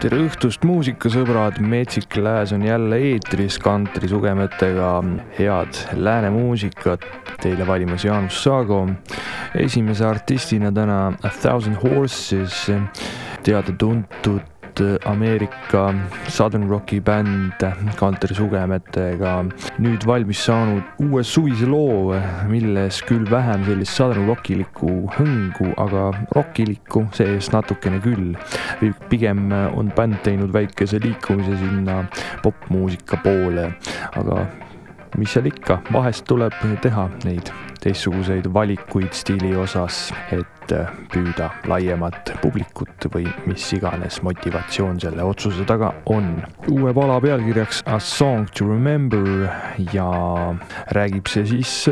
tere õhtust, muusikasõbrad, Metsik Lääs on jälle eetris kantri sugemetega. Head lääne muusikat! Teile valimas Jaanus Saago. esimese artistina täna A Thousand Horses, teada-tuntud Ameerika Southern Rocki bänd Kantri sugemetega nüüd valmis saanud uue suvise loo, milles küll vähem sellist Southern Rockilikku hõngu, aga rockilikku sees natukene küll. pigem on bänd teinud väikese liikumise sinna popmuusika poole, aga mis seal ikka, vahest tuleb teha neid teistsuguseid valikuid stiili osas, et püüda laiemat publikut või mis iganes motivatsioon selle otsuse taga on. uue pala pealkirjaks A Song to Remember ja räägib see siis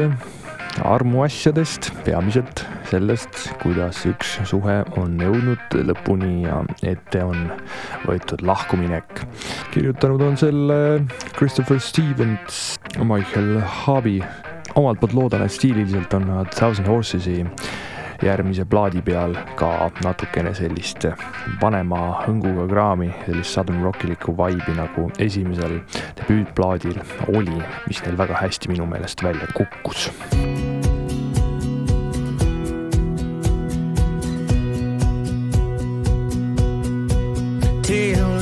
armuasjadest, peamiselt sellest, kuidas üks suhe on jõudnud lõpuni ja ette on võetud lahkuminek. kirjutanud on selle Christopher Stevens, Michael Harvey omalt poolt loodan, et stiililiselt on nad Thousand Horses'i järgmise plaadi peal ka natukene sellist vanema hõnguga kraami, sellist Southern Rockilikku vibe'i nagu esimesel debüütplaadil oli, mis neil väga hästi minu meelest välja kukkus. Tail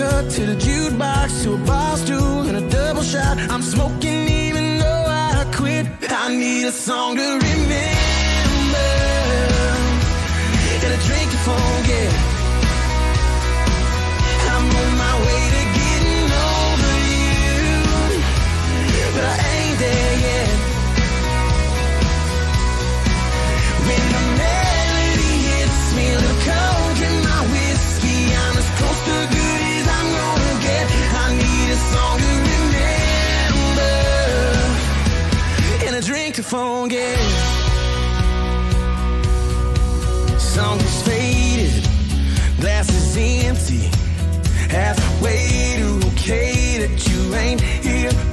shortcut to the jukebox, to a bar stool and a double shot. I'm smoking even though I quit. I need a song to remember forget. Song is faded, glass is empty. Halfway to okay that you ain't here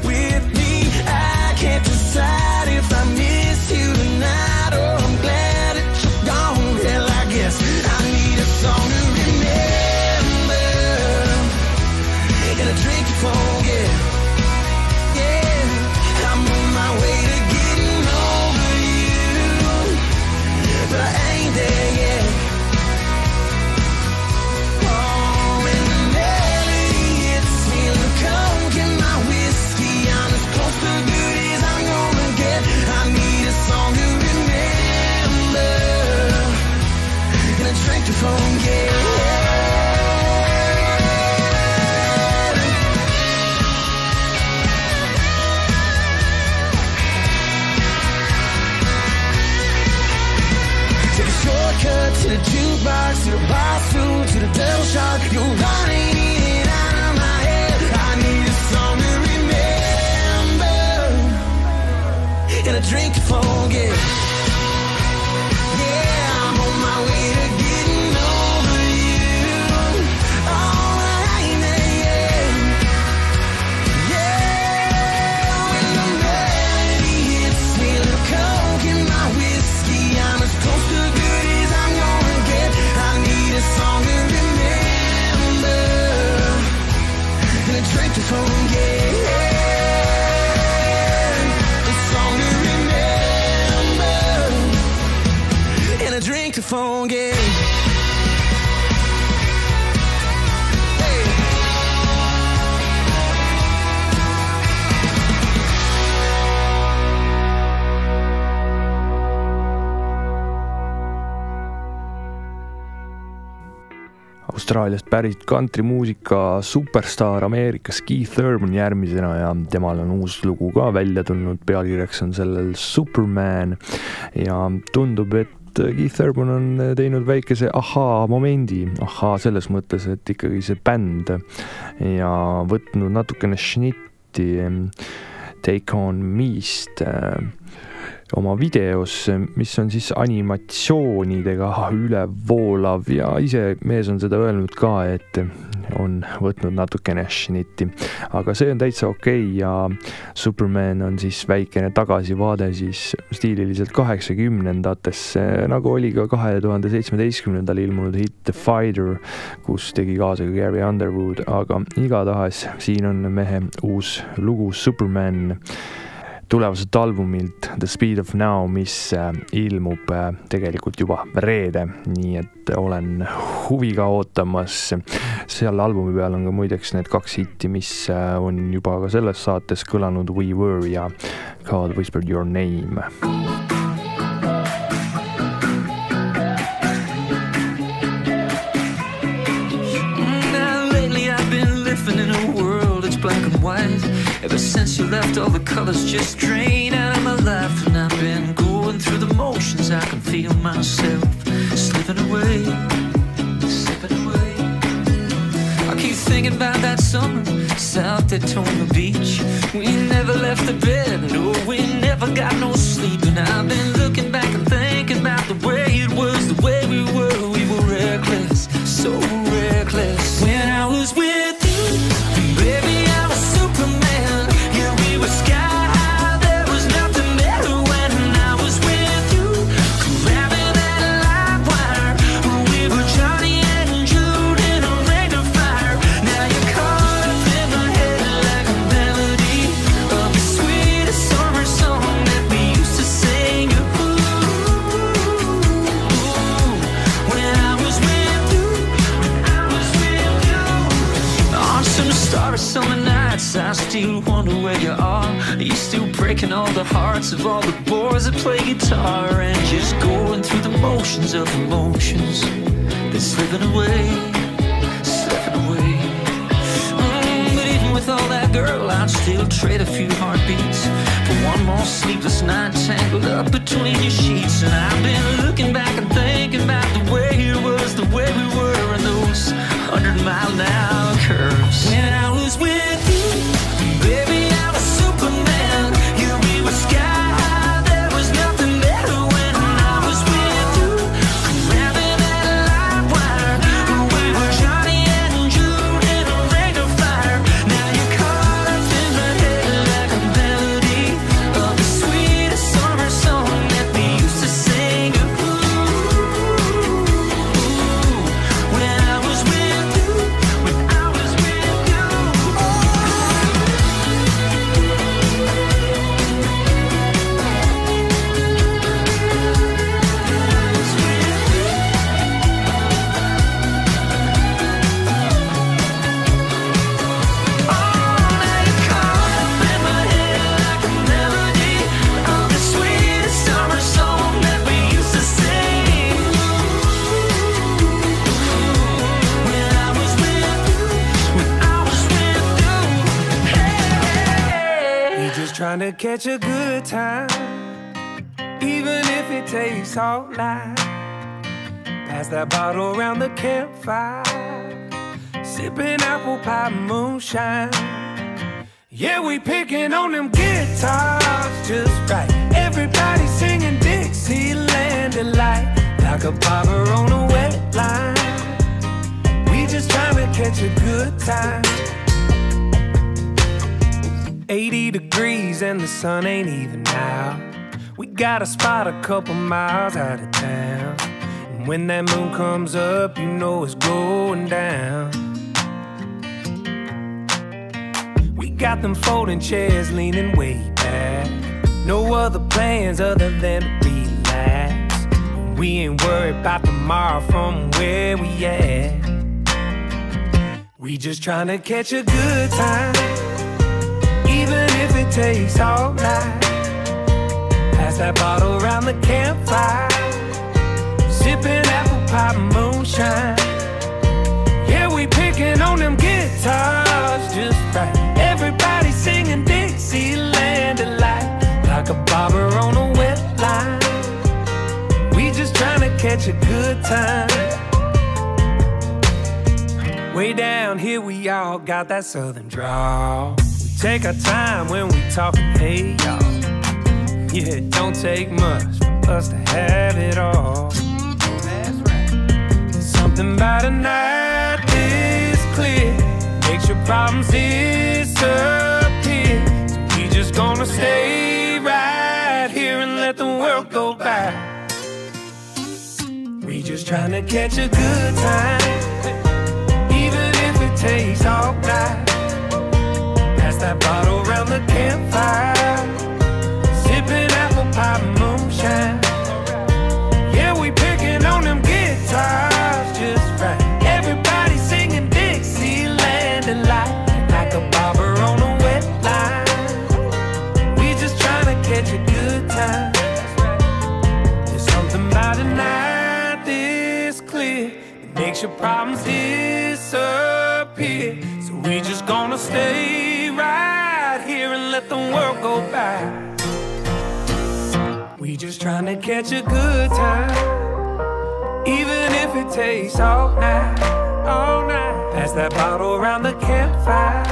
Austraaliast pärit kantrimuusika superstaar Ameerikas Keith Urban järgmisena ja temal on uus lugu ka välja tulnud, pealkirjaks on sellel Superman ja tundub, et Keith Urban on teinud väikese ahaa-momendi, ahaa selles mõttes, et ikkagi see bänd ja võtnud natukene šnitti Take on me'st oma videos, mis on siis animatsioonidega ülevoolav ja ise mees on seda öelnud ka, et on võtnud natukene šnitti. aga see on täitsa okei okay ja Superman on siis väikene tagasivaade siis stiililiselt kaheksakümnendatesse, nagu oli ka kahe tuhande seitsmeteistkümnendal ilmunud hitt The Fighter, kus tegi kaasa ka Gary Underwood, aga igatahes siin on mehe uus lugu Superman tulevaselt albumilt The Speed of Now, mis äh, ilmub äh, tegelikult juba reede, nii et olen huviga ootamas. seal albumi peal on ka muideks need kaks hitti, mis äh, on juba ka selles saates kõlanud, We Were ja God Whispered Your Name. Ever since you left, all the colors just drain out of my life. And I've been going through the motions. I can feel myself slipping away, slipping away. I keep thinking about that summer, South Daytona Beach. We never left the bed, no, we never got no sleep. And I've been looking back and thinking about the way it was, the way we were. We were reckless, so reckless. When I was with you, baby. I the sky. Of all the to catch a good time, even if it takes all night. Pass that bottle around the campfire, sipping apple pie moonshine. Yeah, we picking on them guitars just right. Everybody singing Dixieland delight, like a barber on a wet line. We just trying to catch a good time. 80 degrees and the sun ain't even out. We got a spot a couple miles out of town. And when that moon comes up, you know it's going down. We got them folding chairs leaning way back. No other plans other than to relax. We ain't worried about tomorrow from where we at. We just trying to catch a good time even if it takes all night. Pass that bottle around the campfire, sipping apple pie moonshine. Yeah, we picking on them guitars just right. Everybody singing Dixieland delight like a bobber on a wet line. We just trying to catch a good time. Way down here, we all got that southern drawl. Take our time when we talking, hey y'all. Yeah, it don't take much for us to have it all. That's right. Something about a night this clear makes your problems disappear. So we just gonna stay right here and let the world go by. We just trying to catch a good time, even if it takes all night. That bottle around the campfire, sipping apple pie moonshine. Yeah, we picking on them guitars just right. Everybody singing Dixieland delight like a bobber on a wet line. We just trying to catch a good time. There's something about a night this clear that makes your problems disappear. So we just gonna stay go by. We just trying to catch a good time, even if it takes all night, all night. Pass that bottle around the campfire,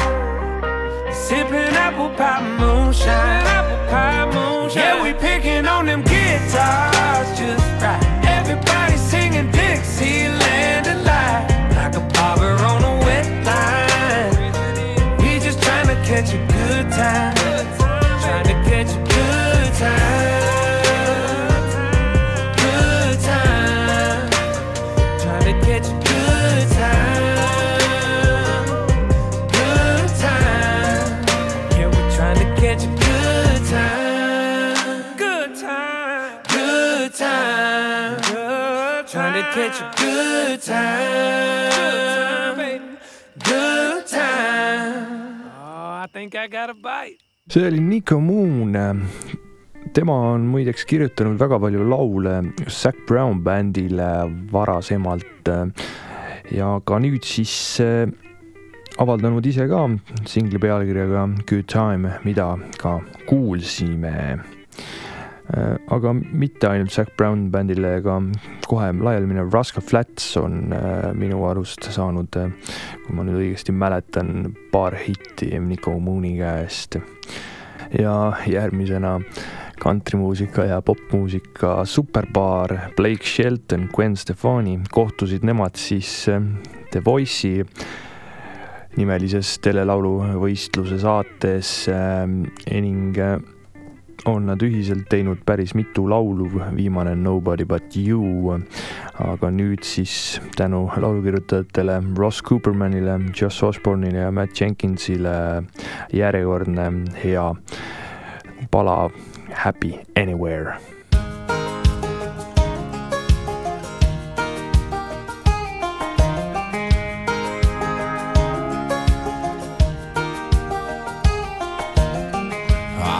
sipping apple pie moonshine, apple pie moonshine. Yeah, we picking on them guitars just right. Everybody singing Dixieland delight, like a bobber on a wet line. We just trying to catch a good time, catch a good time, good time. Oh, I think I got a bite. see oli Nico Moon. tema on muideks kirjutanud väga palju laule Zac Brown bändile varasemalt ja ka nüüd siis äh, avaldanud ise ka singli pealkirjaga Good Time, mida ka kuulsime. Äh, aga mitte ainult Zac Brown bändile, ka kohe laiali minev Rascal Flats on äh, minu arust saanud, kui ma nüüd õigesti mäletan, paar hitti Nico Mooni käest. ja järgmisena kantrimuusika ja popmuusika superpaar Blake Shelton, Gwen Stefani, kohtusid nemad siis äh, The Voice'i nimelises telelauluvõistluse saates ning on nad ühiselt teinud päris mitu laulu, viimane Nobody but you. aga nüüd siis tänu laulukirjutajatele Ross Coopermanile, Joss Osborne'ile ja Matt Jenkinsile järjekordne hea pala Happy Anywhere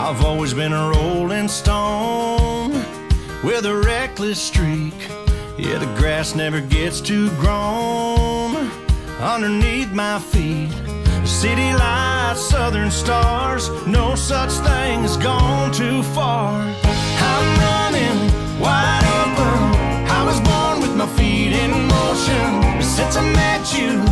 I've always been a rolling stone with a reckless streak. Yeah, the grass never gets too grown underneath my feet. City lights, southern stars, no such thing as gone too far. I'm running wide open. I was born with my feet in motion. Since I met you,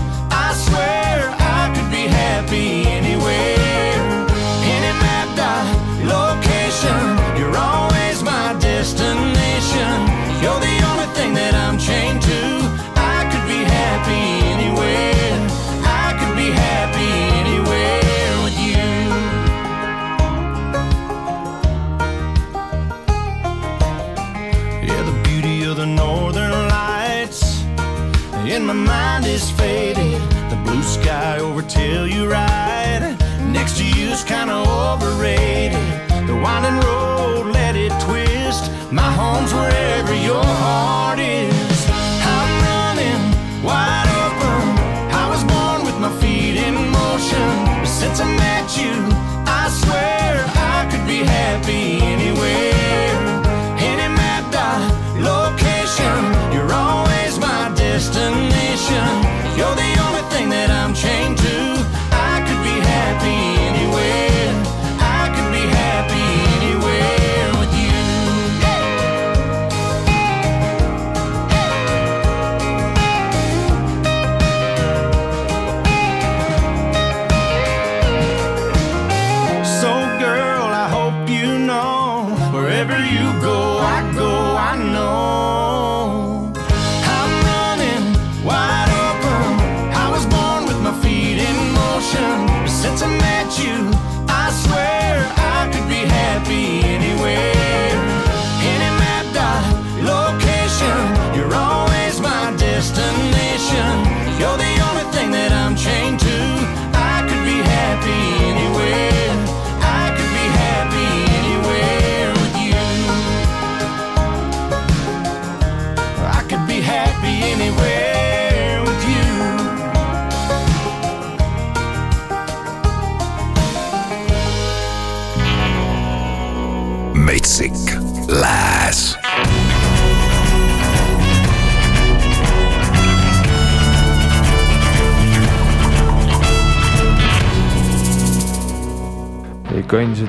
winding road, let it twist. My home's wherever your heart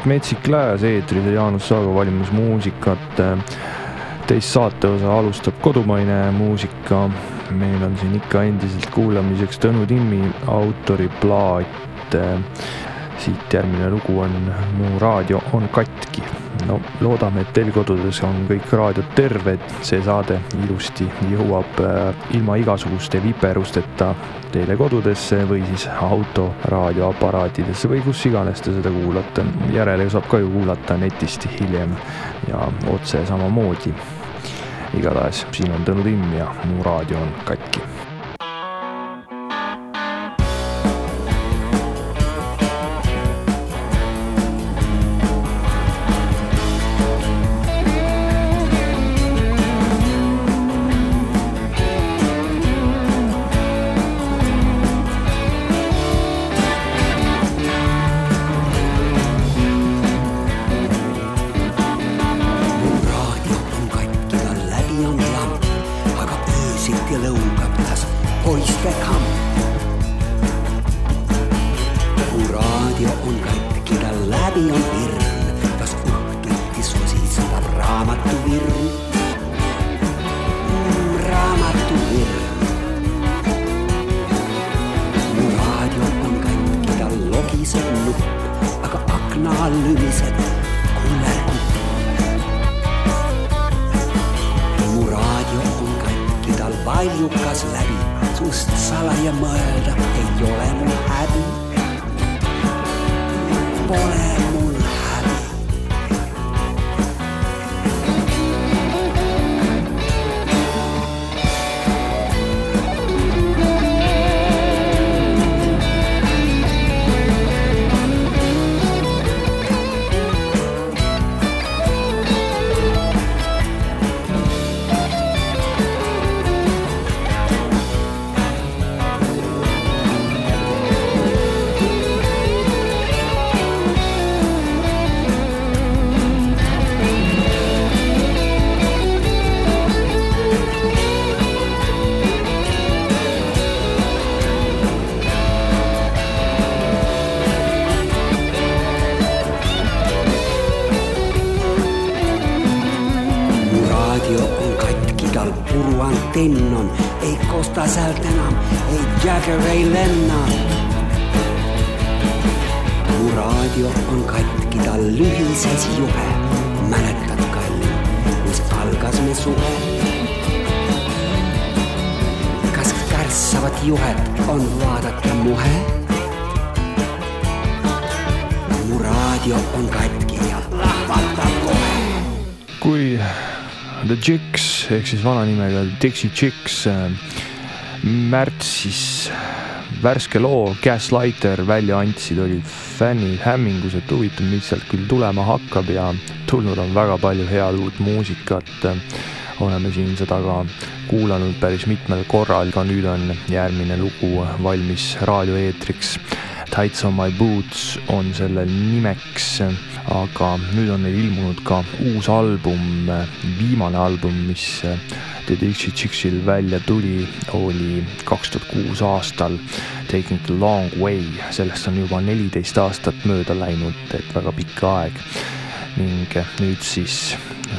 endiselt Metsik Lääs eetris ja Jaanus Saago valimas muusikat. teist saateosa alustab kodumaine muusika. meil on siin ikka endiselt kuulamiseks Tõnu Timmi autoriplaat. siit järgmine lugu on Mu raadio on katki no loodame, et teil kodudes on kõik raadiod terved, see saade ilusti jõuab äh, ilma igasuguste viperusteta teile kodudesse või siis auto raadioaparaatidesse või kus iganes te seda kuulate. järele saab ka ju kuulata netist hiljem ja otse samamoodi. igatahes siin on Tõnu Timm ja Mu raadio on katki painjukas läbi. Sust salaja mõelda ei ole mul häbi. Pole Kärkevei lenna. mu raadio on katki, tal lühises juhe. mäletad, kallim, kus algas me suhe? kas kärssavat juhet on vaadata muhe? mu raadio on katki ja lahvatab kohe. kui The Chicks ehk siis vana nimega Dixie Chicks äh, märtsis värske loo Gaslighter välja andsid, olid fännid hämmingus, et huvitav, mis sealt küll tulema hakkab ja tulnud on väga palju head uut muusikat. oleme siin seda ka kuulanud päris mitmel korral, ka nüüd on järgmine lugu valmis raadioeetriks. Tights on my boots on selle nimeks aga nüüd on neil ilmunud ka uus album, viimane album, mis The Dixie Chicksil välja tuli, oli kaks tuhat kuus aastal Taking the long way, sellest on juba neliteist aastat mööda läinud, et väga pikk aeg. ning nüüd siis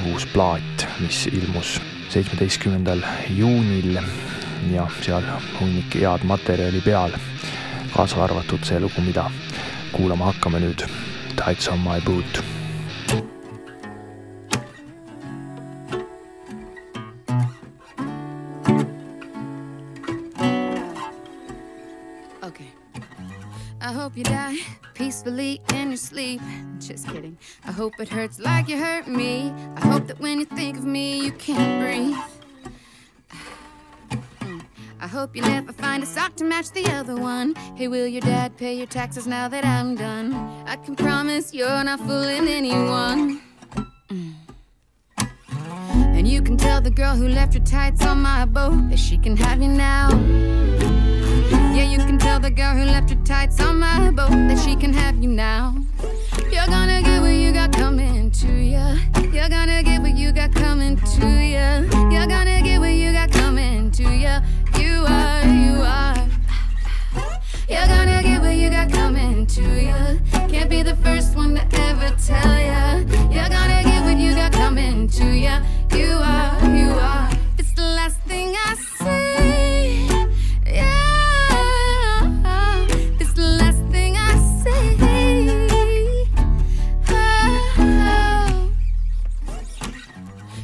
uus plaat, mis ilmus seitsmeteistkümnendal juunil ja seal hunnik head materjali peal, kaasa arvatud see lugu, mida kuulama hakkame nüüd tights on my boot. You die peacefully in your sleep. Just kidding. I hope it hurts like you hurt me. I hope that when you think of me, you can't breathe. Hope you never find a sock to match the other one. Hey, will your dad pay your taxes now that I'm done? I can promise you're not fooling anyone. Mm. And you can tell the girl who left your tights on my boat that she can have you now. Yeah, you can tell the girl who left your tights on my boat that she can have you now. You're gonna get what you got coming to you. You're gonna get what you got coming to ya. You're gonna get what you got coming to ya. You are, you are. You're gonna get what you got coming to ya. Can't be the first one to ever tell ya. You're gonna get what you got coming to ya. You are, you are. It's the last thing I say. Yeah. It's the last thing I say. Oh.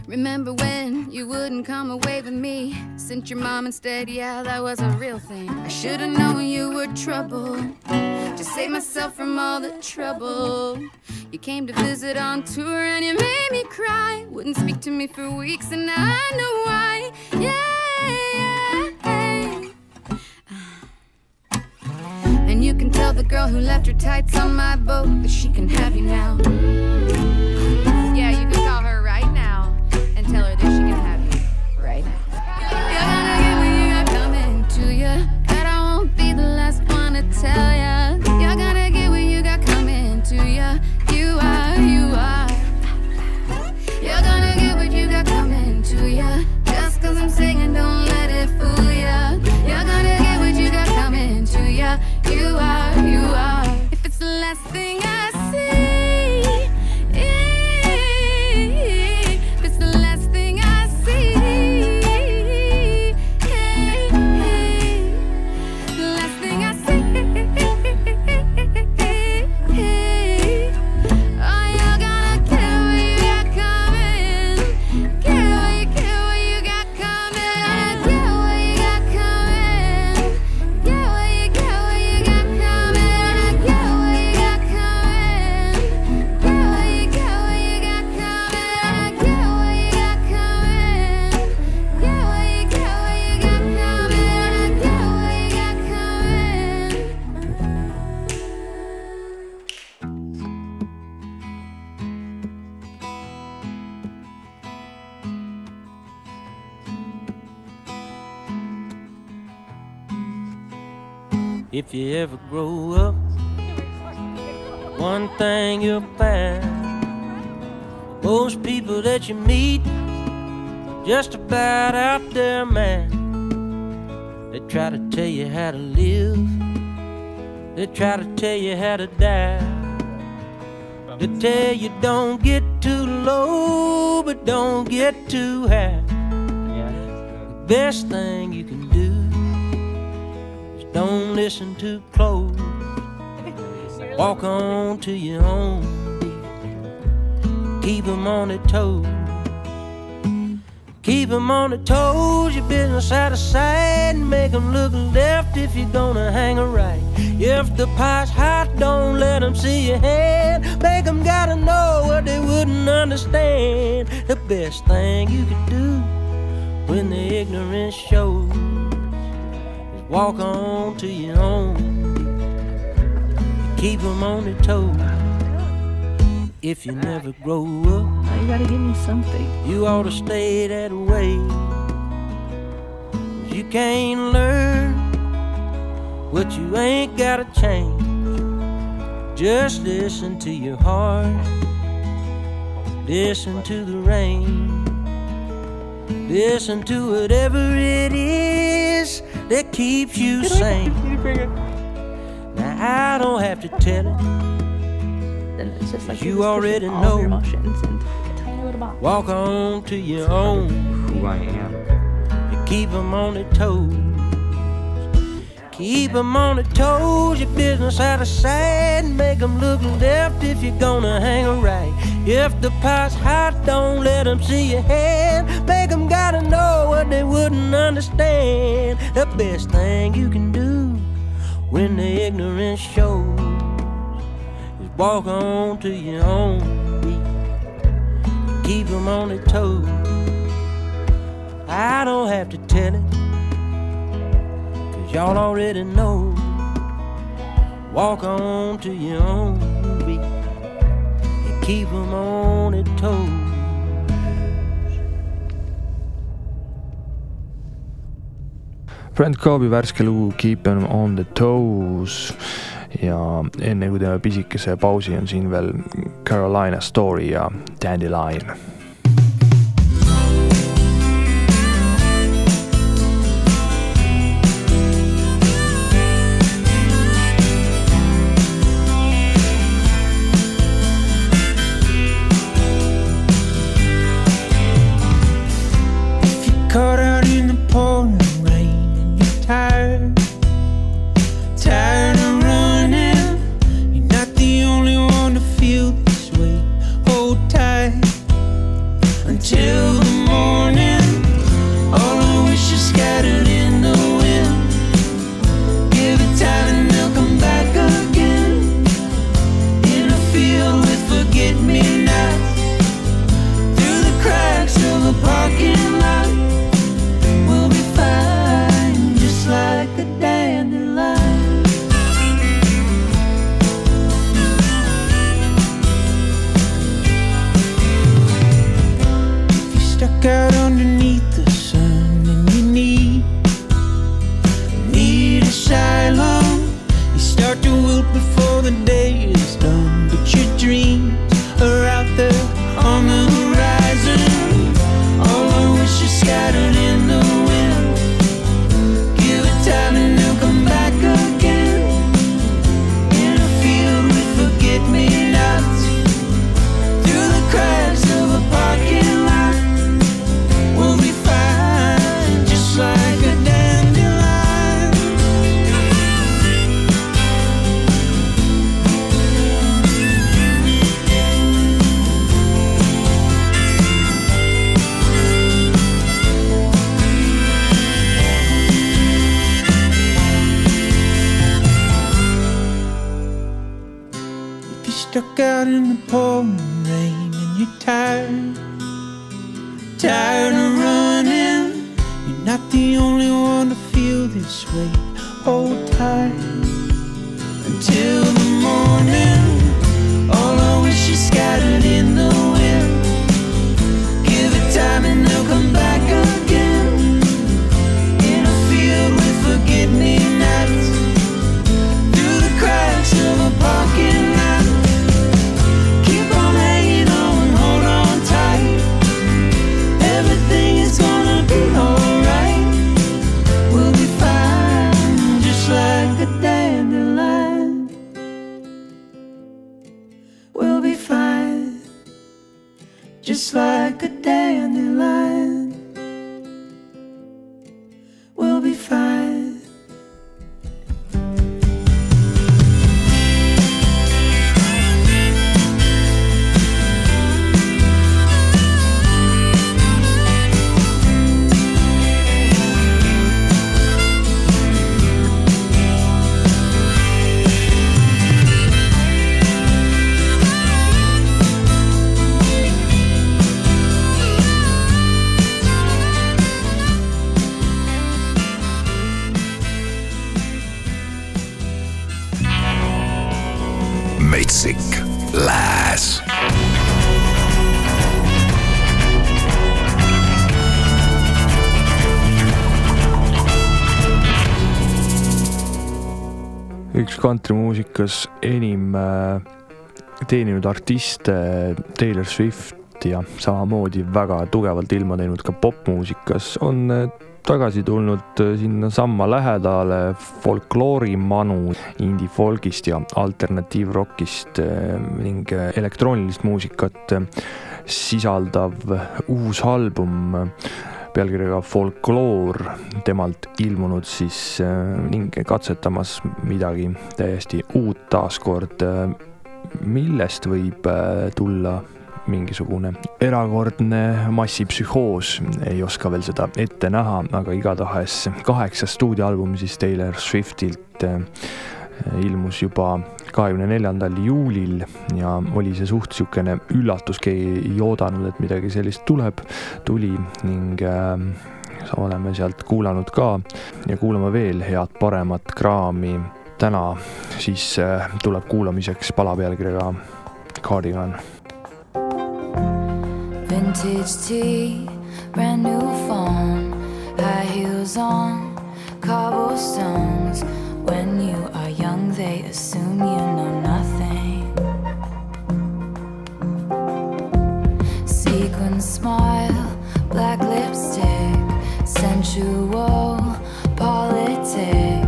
Remember when you wouldn't come away with me? Sent your mom instead, yeah, that was a real thing. I should've known you were trouble. To save myself from all the trouble. You came to visit on tour and you made me cry. Wouldn't speak to me for weeks, and I know why. Yeah. And you can tell the girl who left her tights on my boat that she can have you now. Yeah, you can call her right now and tell her that she can have If you ever grow up, one thing you'll find most people that you meet just about out their mind. They try to tell you how to live, they try to tell you how to die. They tell you don't get too low, but don't get too high. The best thing you don't listen too close. Walk on to your own beat. Keep 'em on their toes. Keep 'em on their toes. Your business out of sight. Make 'em look left if you're gonna hang a right. If the pot's hot, don't let 'em see your hand. Make 'em gotta know what they wouldn't understand. The best thing you could do when the ignorance shows walk on to your own. Keep 'em on their toes. If you never grow up, you gotta give me something. you ought to stay that way. you can't learn what you ain't gotta change. Just listen to your heart, listen to the rain, listen to whatever it is keeps you sane. Now I don't have to tell it. Then it's just like You you're just already pushing all of your know. emotions into a tiny little box. Walk on to your own. Who I am. You keep 'em on their toes. Keep Keep 'em on their toes. Your business out of sight. Make 'em look left if you're gonna hang a right. If the pot's hot, don't let let 'em see your hand. Make 'em gotta know what they wouldn't understand. The best thing you can do when the ignorance shows is walk on to your own beat. Keep 'em on their toes. I don't have to tell it, cause y'all already know. Walk on to your own beat and keep 'em on their toes. Brent Coobi värske lugu Keep em on the toes ja enne kui teeme pisikese pausi, on siin veel Carolina Story ja Dandelion. hulgas enim äh, teeninud artiste Taylor Swift ja samamoodi väga tugevalt ilma teinud ka popmuusikas, on äh, tagasi tulnud äh, sinnasamma lähedale folkloorimanu indie-folgist ja alternatiivrockist ning elektroonilist muusikat sisaldav uus album pealkirjaga Folkloor temalt ilmunud siis äh, ning katsetamas midagi täiesti uut taaskord, äh, millest võib äh, tulla mingisugune erakordne massipsühhoos, ei oska veel seda ette näha, aga igatahes kaheksas stuudioalbum siis Taylor Swiftilt ilmus juba kahekümne neljandal juulil ja oli see suht niisugune üllatus, keegi ei oodanud, et midagi sellist tuleb, tuli ning ähm, oleme sealt kuulanud ka ja kuulame veel head paremat kraami. täna siis äh, tuleb kuulamiseks pala pealkirjaga Cardigan. Vintage tea, brand new phone, high heels on, cobblestones When you are young, they assume you know nothing. Sequin smile, black lipstick, sensual politics.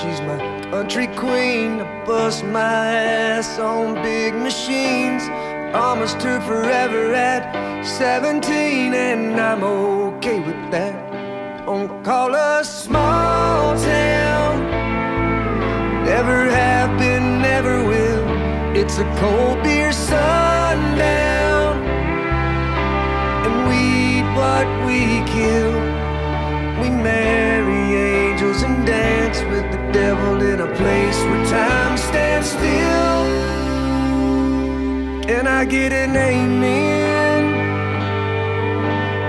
She's my country queen. I bust my ass on big machines. Promised her forever at 17, and I'm okay with that. Don't call us small town. Never have been, never will. It's a cold beer sundown. And we eat what we kill. We marry angels and dance devil in a place where time stands still. And I get an amen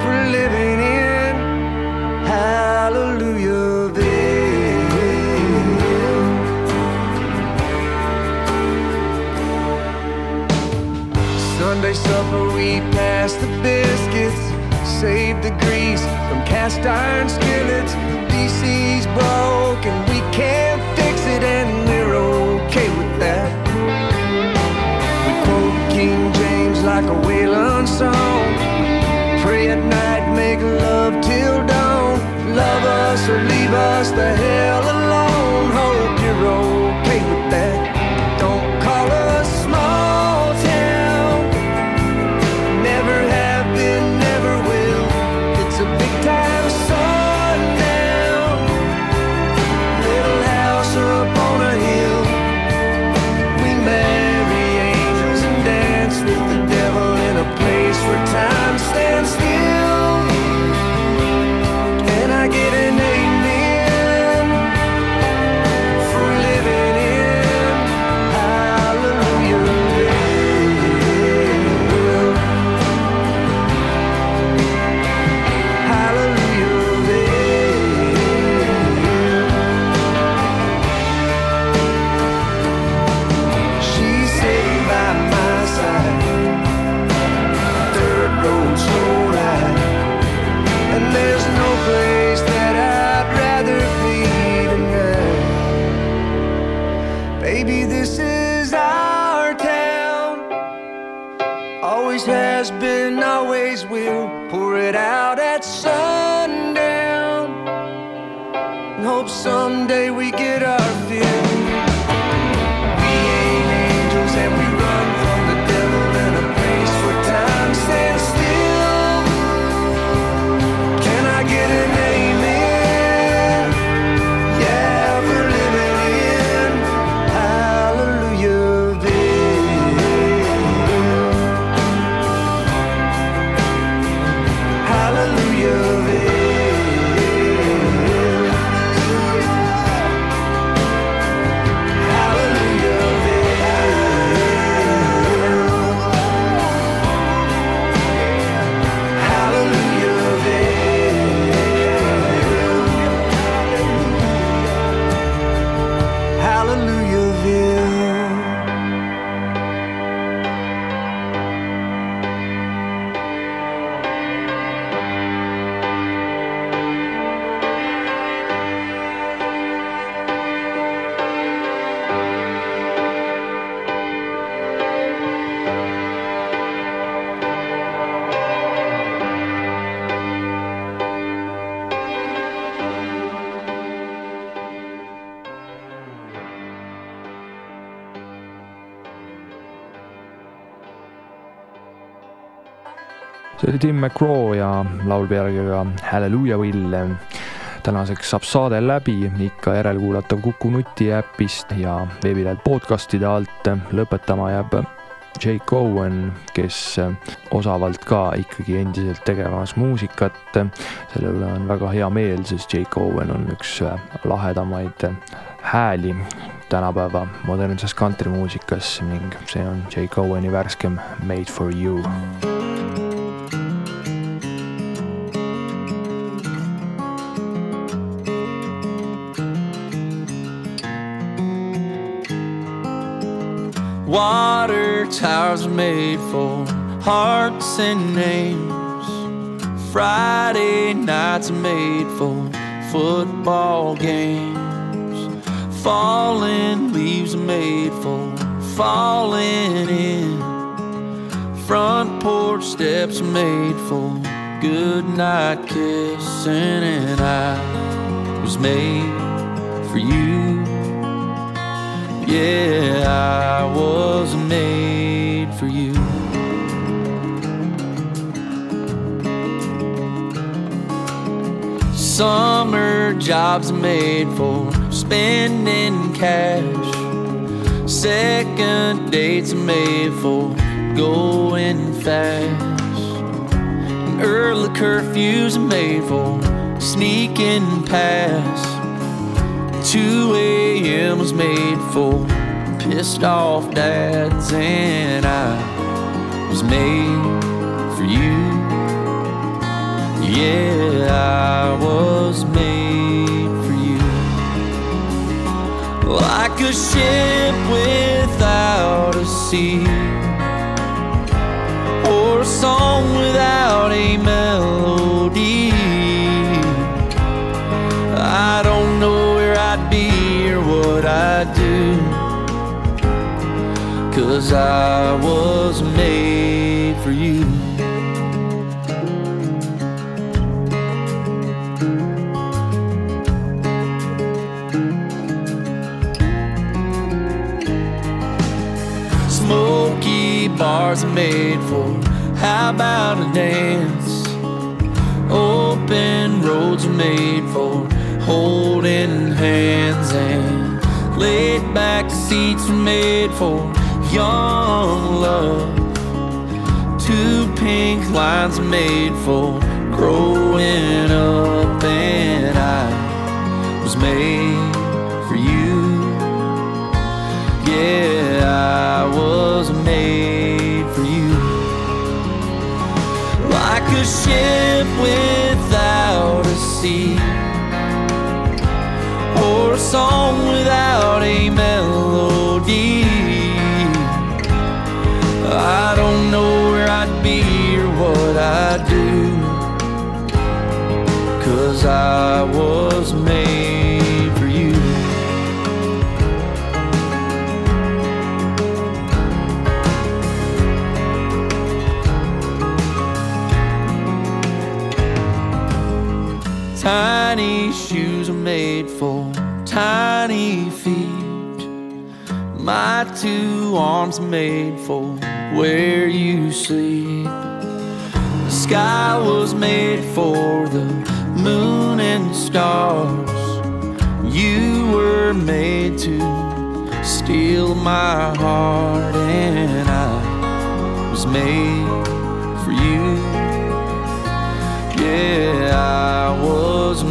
for living in Hallelujahville? Sunday supper, we pass the biscuits, save the grease from cast iron skillets. DC's broke and we can't fix it, and we're okay with that. We quote King James like a Waylon song. Pray at night, make love till dawn. Love us or leave us the hell alone. Tim McGraw ja laul pealkirjaga Hallelujah Will. tänaseks saab saade läbi, ikka järelkuulatav Kuku nutiäpist ja veebilehelt podcastide alt. lõpetama jääb Jake Owen, kes osavalt ka ikkagi endiselt tegemas muusikat. selle üle on väga hea meel, sest Jake Owen on üks lahedamaid hääli tänapäeva modernses kantrimuusikas ning see on Jake Oweni värskem Made for you. Water towers made for hearts and names. Friday nights made for football games. Falling leaves made for falling in. Front porch steps made for good night kissing, and I was made for you. Yeah, I was made for you. Summer jobs made for spending cash. Second dates made for going fast. Early curfews made for sneaking past. 2 a.m. was made for pissed off dads, and I was made for you. Yeah, I was made for you. Like a ship without a sea, or a song without a melody. Cause I was made for you. Smoky bars are made for how about a dance? Open roads are made for holding hands and laid back seats are made for young love. Two pink lines made for growing up, and I was made for you. Yeah, I was made for you. Like a ship without a sea, or a song without a be or what I'd do. Cause I was made for you. Tiny shoes are made for tiny feet. My two arms made for where you sleep. The sky was made for the moon and stars. You were made to steal my heart, and I was made for you. Yeah, I was